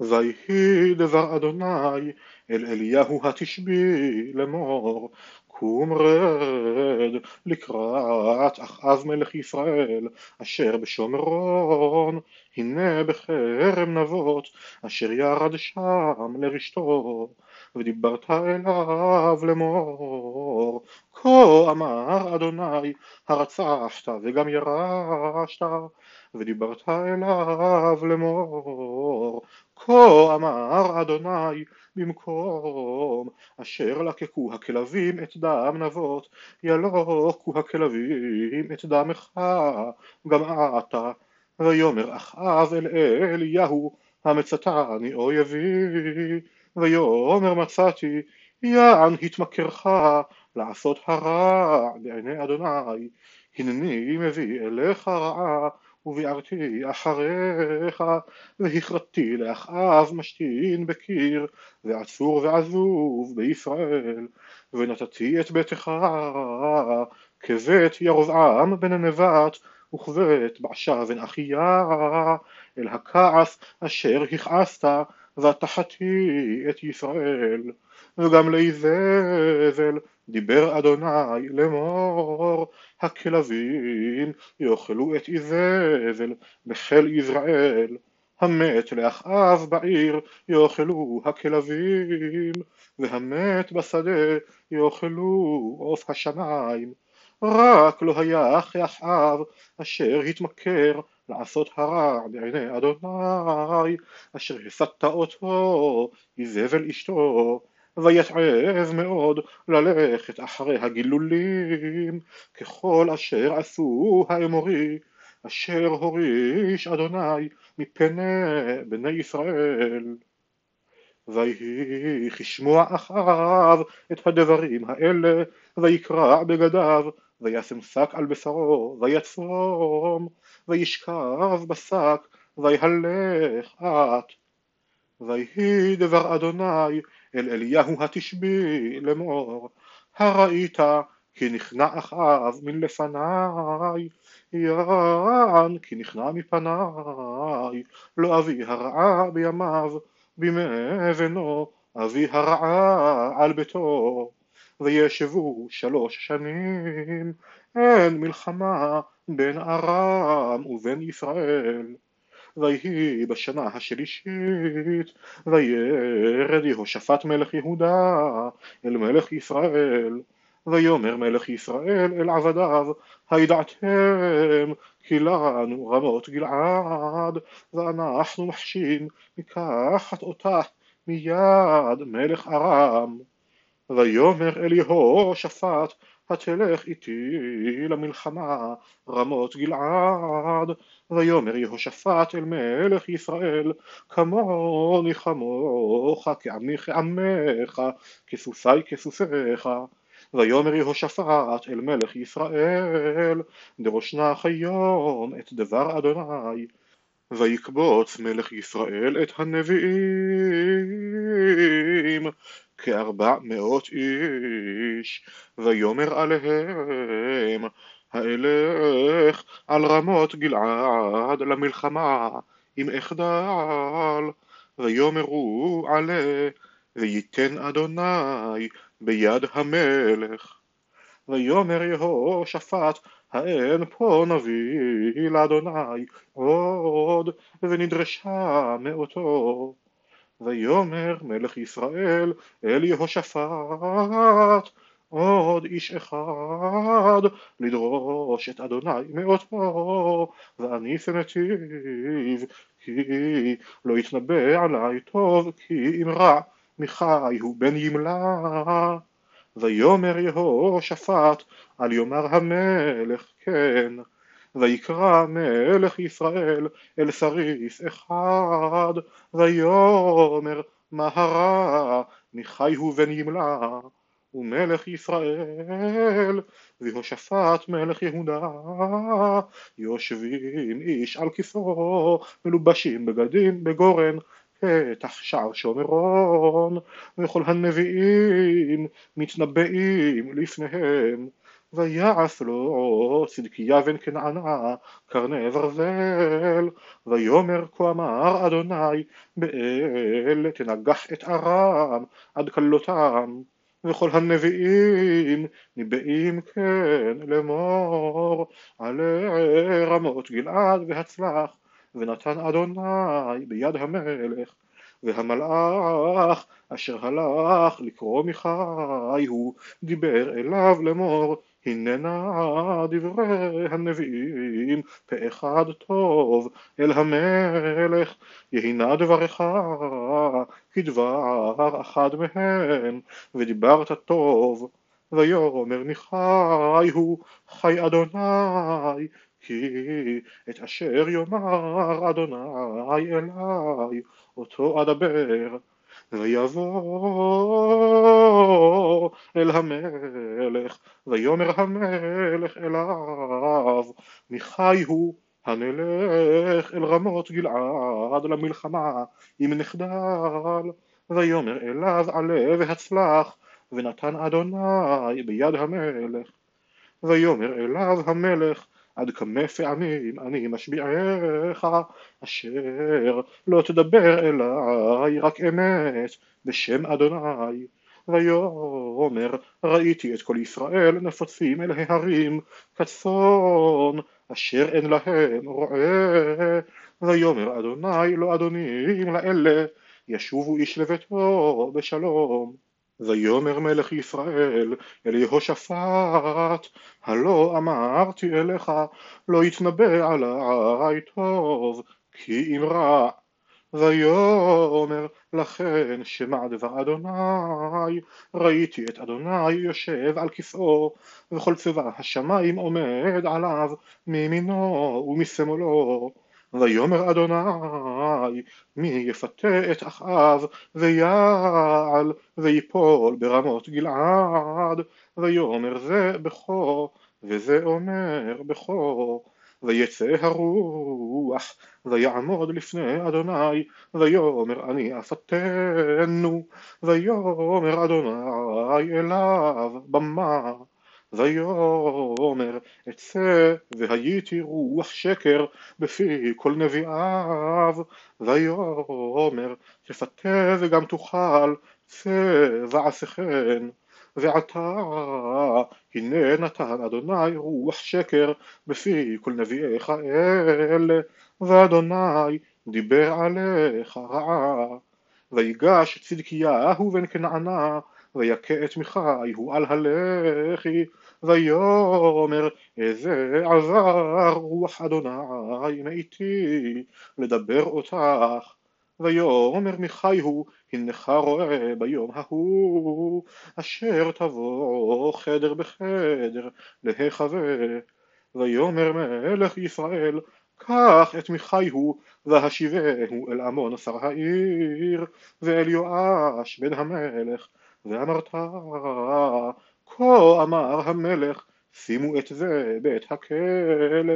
ויהי דבר אדוני אל אליהו התשבי לאמור קום רד לקראת אחאב מלך ישראל אשר בשומרון הנה בכרם נבות אשר ירד שם לרשתו ודיברת אליו לאמור כה אמר אדוני הרצחת וגם ירשת ודיברת אליו לאמור כה אמר אדוני במקום אשר לקקו הכלבים את דם נבות ילוקו הכלבים את דמך גם אתה ויאמר אחאב אל אליהו המצתני אויבי ויאמר מצאתי יען התמכרך לעשות הרע בעיני אדוני הנני מביא אליך רעה וביערתי אחריך והכרתי לאחאב משתין בקיר ועצור ועזוב בישראל. ונתתי את ביתך כבית ירבעם בן נבט וכבית בעשה בן אחיה אל הכעס אשר הכעסת ותחתי את ישראל. וגם לאיזבל דיבר אדוני לאמור הכלבים יאכלו את איזבל בחיל יזרעאל המת לאחאב בעיר יאכלו הכלבים והמת בשדה יאכלו עוף השמיים. רק לא היה כאחאב אשר התמכר לעשות הרע בעיני אדוני אשר הסת אותו איזבל אשתו ויתעב מאוד ללכת אחרי הגילולים ככל אשר עשו האמורי אשר הוריש אדוני מפני בני ישראל. ויהי כשמוע אחאב את הדברים האלה ויקרע בגדיו וישם שק על בשרו ויצרום וישכב בשק ויהלך אט ויהי דבר אדוני אל אליהו התשבי לאמור הראית כי נכנע אחאב מלפניי יען כי נכנע מפניי לא אביא הרעה בימיו בימי בנו אביא הרעה על ביתו וישבו שלוש שנים אין מלחמה בין ארם ובין ישראל ויהי בשנה השלישית וירד יהושפט מלך יהודה אל מלך ישראל ויאמר מלך ישראל אל עבדיו הידעתם כי לנו רמות גלעד ואנחנו מחשים לקחת אותה מיד מלך ארם. ויאמר אל יהושפט התלך איתי למלחמה רמות גלעד ויאמר יהושפט אל מלך ישראל כמוני כמוך כעמי כעמך כסוסי כסוסיך. ויאמר יהושפט אל מלך ישראל דרוש נח היום את דבר אדוני ויקבוץ מלך ישראל את הנביאים כארבע מאות איש ויאמר עליהם האלך על רמות גלעד למלחמה עם אחדל ויאמרו עלה וייתן אדוני ביד המלך. ויאמר יהושפט האין פה נביא לאדוני עוד ונדרשה מאותו ויאמר מלך ישראל אל יהושפט עוד איש אחד לדרוש את אדוני מאותו ואני פנתיו כי לא יתנבא עלי טוב כי אם רע מחי הוא בן ימלה ויאמר יהושפט על יאמר המלך כן ויקרא מלך ישראל אל סריס אחד ויאמר מה הרע מחי הוא ימלה ומלך ישראל ויהושפט מלך יהודה יושבים איש על כסאו מלובשים בגדים בגורן פתח שער שומרון וכל הנביאים מתנבאים לפניהם ויעש לו צדקיה בן כנענה קרני ברזל. ויאמר כה אמר אדוני באל תנגח את ארם עד כלותם וכל הנביאים ניבאים כן לאמור. עלי רמות גלעד והצלח ונתן אדוני ביד המלך והמלאך אשר הלך לקרוא מחי הוא דיבר אליו לאמור הננה דברי הנביאים פה אחד טוב אל המלך. יהינה דברך כדבר אחד מהם ודיברת טוב ויאמר מחי הוא חי אדוני כי את אשר יאמר אדוני אלי אותו אדבר ויבוא אל המלך ויאמר המלך אליו מחי הוא הנלך אל רמות גלעד למלחמה עם נחדל. ויאמר אליו עלה והצלח ונתן אדוני ביד המלך. ויאמר אליו המלך עד כמה פעמים אני משביעך אשר לא תדבר אליי רק אמת בשם אדוני. ויאמר ראיתי את כל ישראל נפוצים אל ההרים כצאן אשר אין להם רועה. ויאמר אדוני לא אדונים לאלה ישובו איש לביתו בשלום ויאמר מלך ישראל אל יהושפט הלא אמרתי אליך לא יתנבא עלי טוב כי אם רע. ויאמר לכן שמע דבר אדוני ראיתי את אדוני יושב על כסאו וכל צבא השמיים עומד עליו מימינו ומשמאלו ויאמר אדוני מי יפתה את אחאב ויעל ויפול ברמות גלעד? ויאמר זה בכו וזה אומר בכו. ויצא הרוח ויעמוד לפני אדוני ויאמר אני אפתנו ויאמר אדוני אליו במה ויאמר אצא והייתי רוח שקר בפי כל נביאיו. ויאמר תפתה וגם תאכל צא ועשכן ועתה הנה נתן אדוני רוח שקר בפי כל נביאיך אלה ואדוני דיבר עליך רעה. ויגש צדקיהו בן כנענה ויכה את מיכאיהו על הלחי ויאמר איזה עבר רוח אדוני מאיתי לדבר אותך. ויאמר מיכיהו הנך רואה ביום ההוא אשר תבוא חדר בחדר להיחווה. ויאמר מלך ישראל קח את מיכיהו והשיבהו אל עמון שר העיר ואל יואש בן המלך ואמרת כה אמר המלך שימו את זה בית הכלא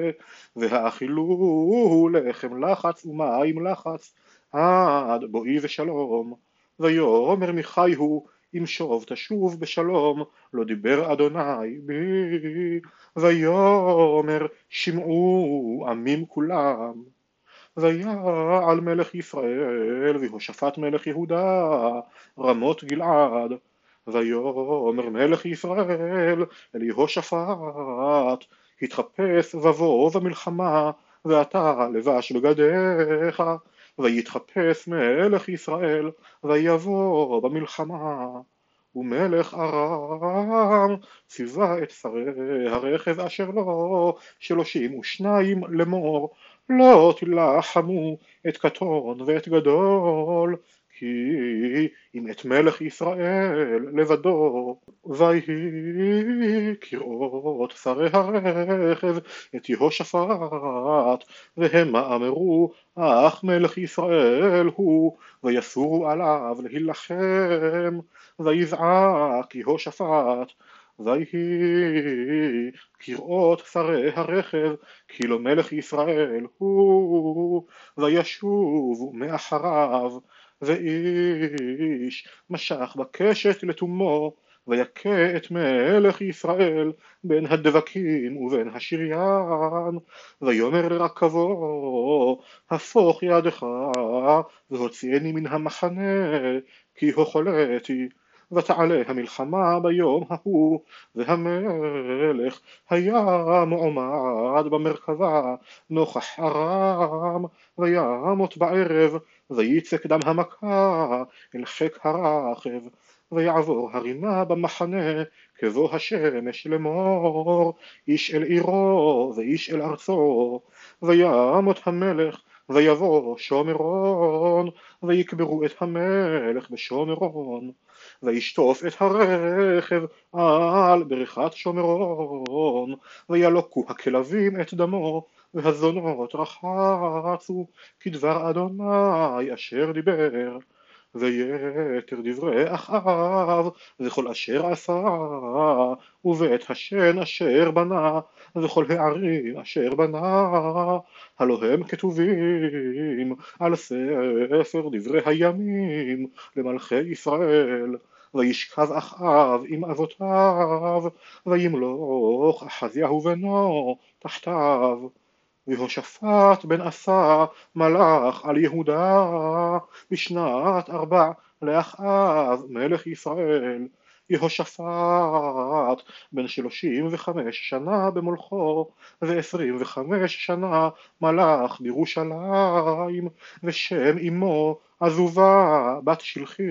והאכילוהו לחם לחץ ומים לחץ עד בואי ושלום. ויאמר מיכיהו אם שוב תשוב בשלום לא דיבר אדוני בי. ויאמר שמעו עמים כולם. ויעל מלך ישראל והושפט מלך יהודה רמות גלעד ויאמר מלך ישראל אל יהושפט התחפש ובוא במלחמה ואתה לבש בגדיך ויתחפש מלך ישראל ויבוא במלחמה. ומלך ארם ציווה את שרי הרכב אשר לו שלושים ושניים לאמור לא תלחמו את קטון ואת גדול כי אם את מלך ישראל לבדו ויהי כראות שרי הרכב את יהושפט והמה אמרו אך מלך ישראל הוא ויסורו עליו להילחם. ויזעק יהושפט ויהי כראות שרי הרכב כי לא מלך ישראל הוא. וישובו מאחריו ואיש משך בקשת לתומו ויכה את מלך ישראל בין הדבקים ובין השריין. ויאמר לרכבו הפוך ידך והוציאני מן המחנה כי הוחלאתי ותעלה המלחמה ביום ההוא והמלך היה מועמד במרכבה נוכח ארם וימות בערב וייצק דם המכה אל חיק הרכב ויעבור הרימה במחנה כבוא השמש לאמור איש אל עירו ואיש אל ארצו וימות המלך ויבוא שומרון ויקברו את המלך בשומרון וישטוף את הרכב על בריכת שומרון וילוקו הכלבים את דמו והזונות רחצו כדבר אדוני אשר דיבר ויתר דברי אחאב וכל אשר עשה ובית השן אשר בנה וכל הערים אשר בנה הלא הם כתובים על ספר דברי הימים למלכי ישראל. וישכב אחאב עם אבותיו וימלוך אחזיהו בנו תחתיו והושפט בן עשה מלך על יהודה בשנת ארבע לאחאב מלך ישראל יהושפט בן שלושים וחמש שנה במולכו ועשרים וחמש שנה מלך בירושלים ושם אמו עזובה בת שלחי